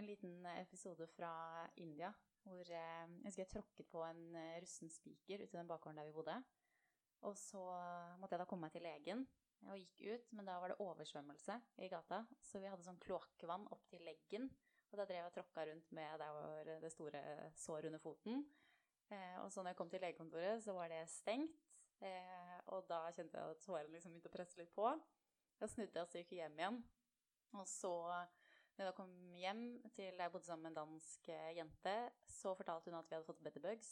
en liten episode fra India hvor eh, jeg husker jeg tråkket på en eh, russen spiker ute i den bakgården der vi bodde. Og så måtte jeg da komme meg til legen og gikk ut, men da var det oversvømmelse i gata. Så vi hadde sånn kloakkvann opp til leggen, og da drev jeg og tråkka rundt med der det store sår under foten. Eh, og så når jeg kom til legekontoret, så var det stengt. Eh, og da kjente jeg at hårene liksom begynte å presse litt på. Da snudde jeg og så gikk hjem igjen. Og så når jeg kom hjem til jeg bodde sammen med en dansk eh, jente, så fortalte hun at vi hadde fått bedbugs.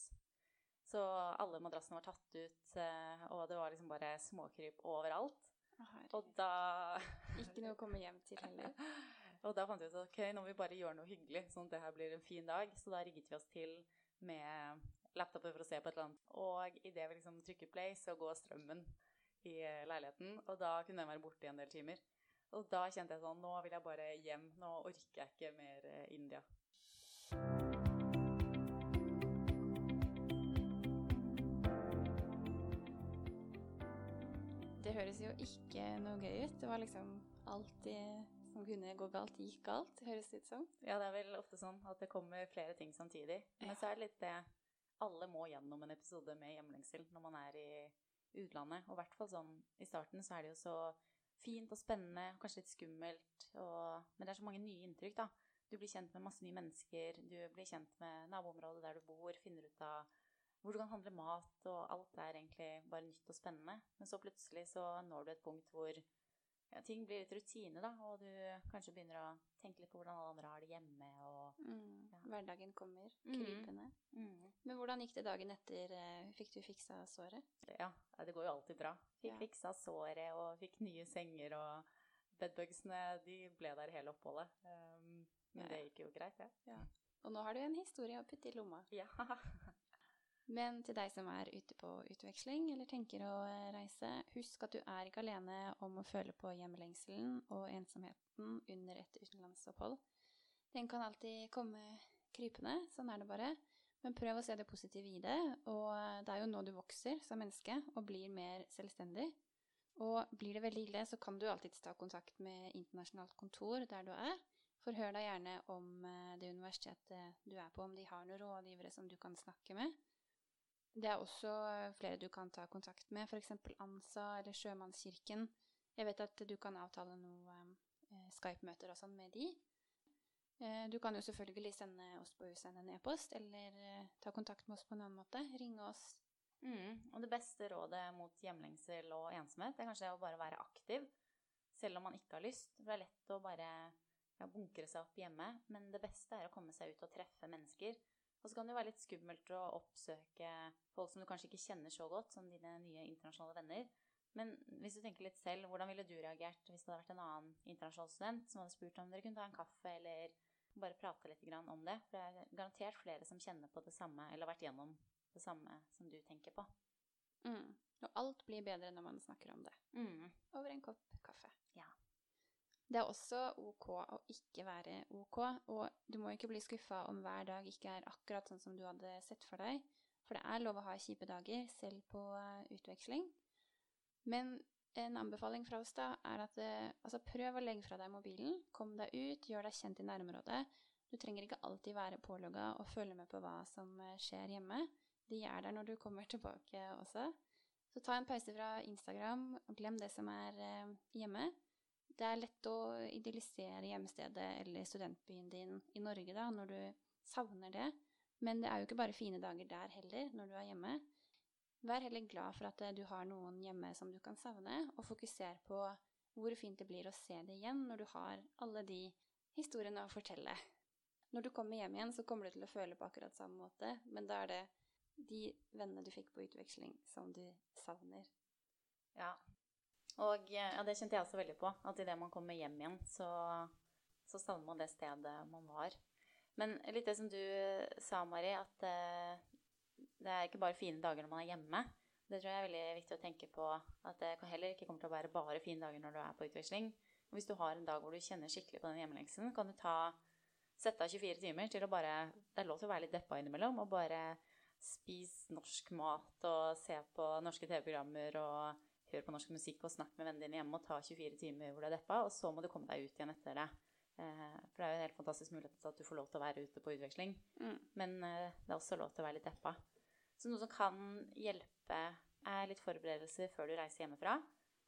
Så alle madrassene var tatt ut, eh, og det var liksom bare småkryp overalt. Herregud. Og da Ikke noe å komme hjem til heller. Og da fant vi ut at ok, nå må vi bare gjøre noe hyggelig, sånn at det her blir en fin dag. Så da rigget vi oss til med laptoper for å se på et eller annet. Og idet vi liksom trykker play, så går strømmen i eh, leiligheten. Og da kunne den være borte i en del timer. Og da kjente jeg sånn Nå vil jeg bare hjem. Nå orker jeg ikke mer eh, India. Det høres jo ikke noe gøy ut. Det var liksom alltid som kunne gå galt, gikk galt, høres det ut som. Ja, det er vel ofte sånn at det kommer flere ting samtidig. Men så er det litt det Alle må gjennom en episode med hjemlengsel når man er i utlandet. Og i hvert fall sånn i starten så er det jo så fint og spennende, kanskje litt skummelt. Og, men det er så mange nye inntrykk, da. Du blir kjent med masse nye mennesker. Du blir kjent med naboområdet der du bor. Finner ut av hvor du kan handle mat, og alt er egentlig bare nytt og spennende. Men så plutselig så når du et punkt hvor ja, ting blir litt rutine, da. Og du kanskje begynner å tenke litt på hvordan alle andre har det hjemme. og... Mm. Ja. Hverdagen kommer Mhm. krypende. Mm. Men hvordan gikk det dagen etter? eh, Fikk du fiksa såret? Ja, det går jo alltid bra. Fikk Ja. fiksa såret og fikk nye senger og bedbugsene, de ble der hele oppholdet. Um, men Ja. det gikk jo greit, det. Ja. Og nå har du en historie å putte i lomma. Ja. Men til deg som er ute på utveksling eller tenker å eh, reise, husk at du er ikke alene om å føle på hjemlengselen og ensomheten under et utenlandsopphold. Den kan alltid komme krypende, sånn er det bare. Men prøv å se det positive i det, og eh, det er jo nå du vokser som menneske og blir mer selvstendig. Og blir det veldig ille, så kan du alltids ta kontakt med internasjonalt kontor der du er. Forhør deg gjerne om eh, det universitetet du er på, om de har noen rådgivere som du kan snakke med. Det er også eh, flere du kan ta kontakt med, f.eks. ANSA eller Sjømannskirken. Jeg vet at du kan avtale noe eh, Skype-møter og sånn med de. Eh, du kan jo selvfølgelig sende oss på USN en e-post, eller ta kontakt med oss på en annen måte. Ringe oss. Mm. Og det beste rådet mot hjemlengsel og ensomhet er kanskje å bare være aktiv, selv om man ikke har lyst. Det er lett å bare ja, bunkre seg opp hjemme, men det beste er å komme seg ut og treffe mennesker. Og så kan det jo være litt skummelt å oppsøke folk som du kanskje ikke kjenner så godt, som dine nye internasjonale venner. Men hvis du tenker litt selv, hvordan ville du reagert hvis det hadde vært en annen internasjonal student som hadde spurt om dere kunne ta en kaffe, eller bare prate litt om det? For det er garantert flere som kjenner på det samme, eller har vært gjennom det samme som du tenker på. Mm. Og alt blir bedre når man snakker om det. Mm. Over en kopp kaffe. Ja. Det er også ok å ikke være ok, og du må ikke bli skuffa om hver dag ikke er akkurat sånn som du hadde sett for deg, for det er lov å ha kjipe dager, selv på eh, utveksling. Men en anbefaling fra oss da er at eh, altså prøv å legge fra deg mobilen, kom deg ut, gjør deg kjent i nærområdet. Du trenger ikke alltid være pålogga og følge med på hva som eh, skjer hjemme. De er der når du kommer tilbake også. Så ta en pause fra Instagram, og glem det som er hjemme. Det er lett å idealisere hjemstedet eller studentbyen din i Norge da, når du savner det. Men det er jo ikke bare fine dager der heller, når du er hjemme. Vær heller glad for at eh, du har noen hjemme som du kan savne, og fokuser på hvor fint det blir å se det igjen når du har alle de historiene å fortelle. Når du kommer hjem igjen, så kommer du til å føle på akkurat samme måte, men da er det de vennene du fikk på utveksling, som du savner. Ja. Og ja, det kjente jeg også veldig på. At idet man kommer hjem igjen, så, så savner man det stedet man var. Men litt det som du sa, Mari, at eh, det er ikke bare fine dager når man er hjemme. Det tror jeg er veldig viktig å tenke på. At det heller ikke kommer til å være bare fine dager når du er på utveksling. Og hvis du har en dag hvor du kjenner skikkelig på den hjemlengselen, kan du ta, sette av 24 timer til å bare Det er lov til å være litt deppa innimellom og bare spise norsk mat og se på norske TV-programmer og høre på norsk musikk og snakke med vennene dine hjemme og ta 24 timer hvor du er deppa, og så må du komme deg ut igjen etter det. Eh, for det er jo en helt fantastisk mulighet til at du får lov til å være ute på utveksling. Mm. Men eh, det er også lov til å være litt deppa. Så noe som kan hjelpe, er litt forberedelser før du reiser hjemmefra.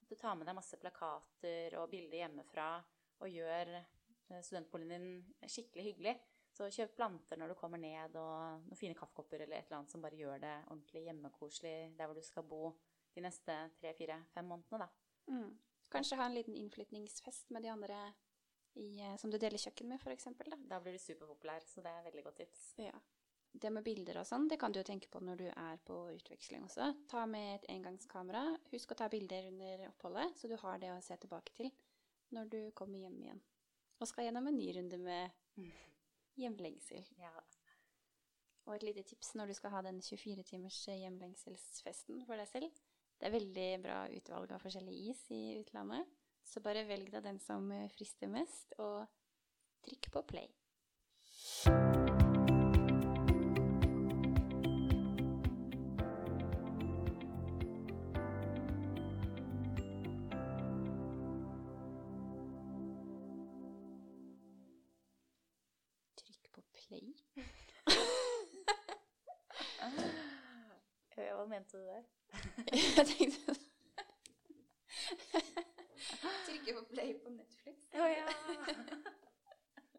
At du tar med deg masse plakater og bilder hjemmefra og gjør eh, studentboligen din skikkelig hyggelig. Så kjøp planter når du kommer ned, og noen fine kaffekopper eller et eller annet som bare gjør det ordentlig hjemmekoselig der hvor du skal bo de neste tre, fire, fem månedene, da. Mm. Kanskje ha en liten innflytningsfest med de andre i, eh, som du deler kjøkken med, f.eks. Da da blir du superpopulær, så det er veldig godt tips. Ja. Det med bilder og sånn, det kan du jo tenke på når du er på utveksling også. Ta med et engangskamera. Husk å ta bilder under oppholdet, så du har det å se tilbake til når du kommer hjem igjen. Og skal gjennom en ny runde med hjemlengsel. Ja, Og et lite tips når du skal ha den 24 timers hjemlengselsfesten for deg selv. Det er veldig bra utvalg av forskjellig is i utlandet. Så bare velg deg den som frister mest, og trykk på play. Hva mente du der? Jeg tenkte Trykke på play på Netflix. Å ja.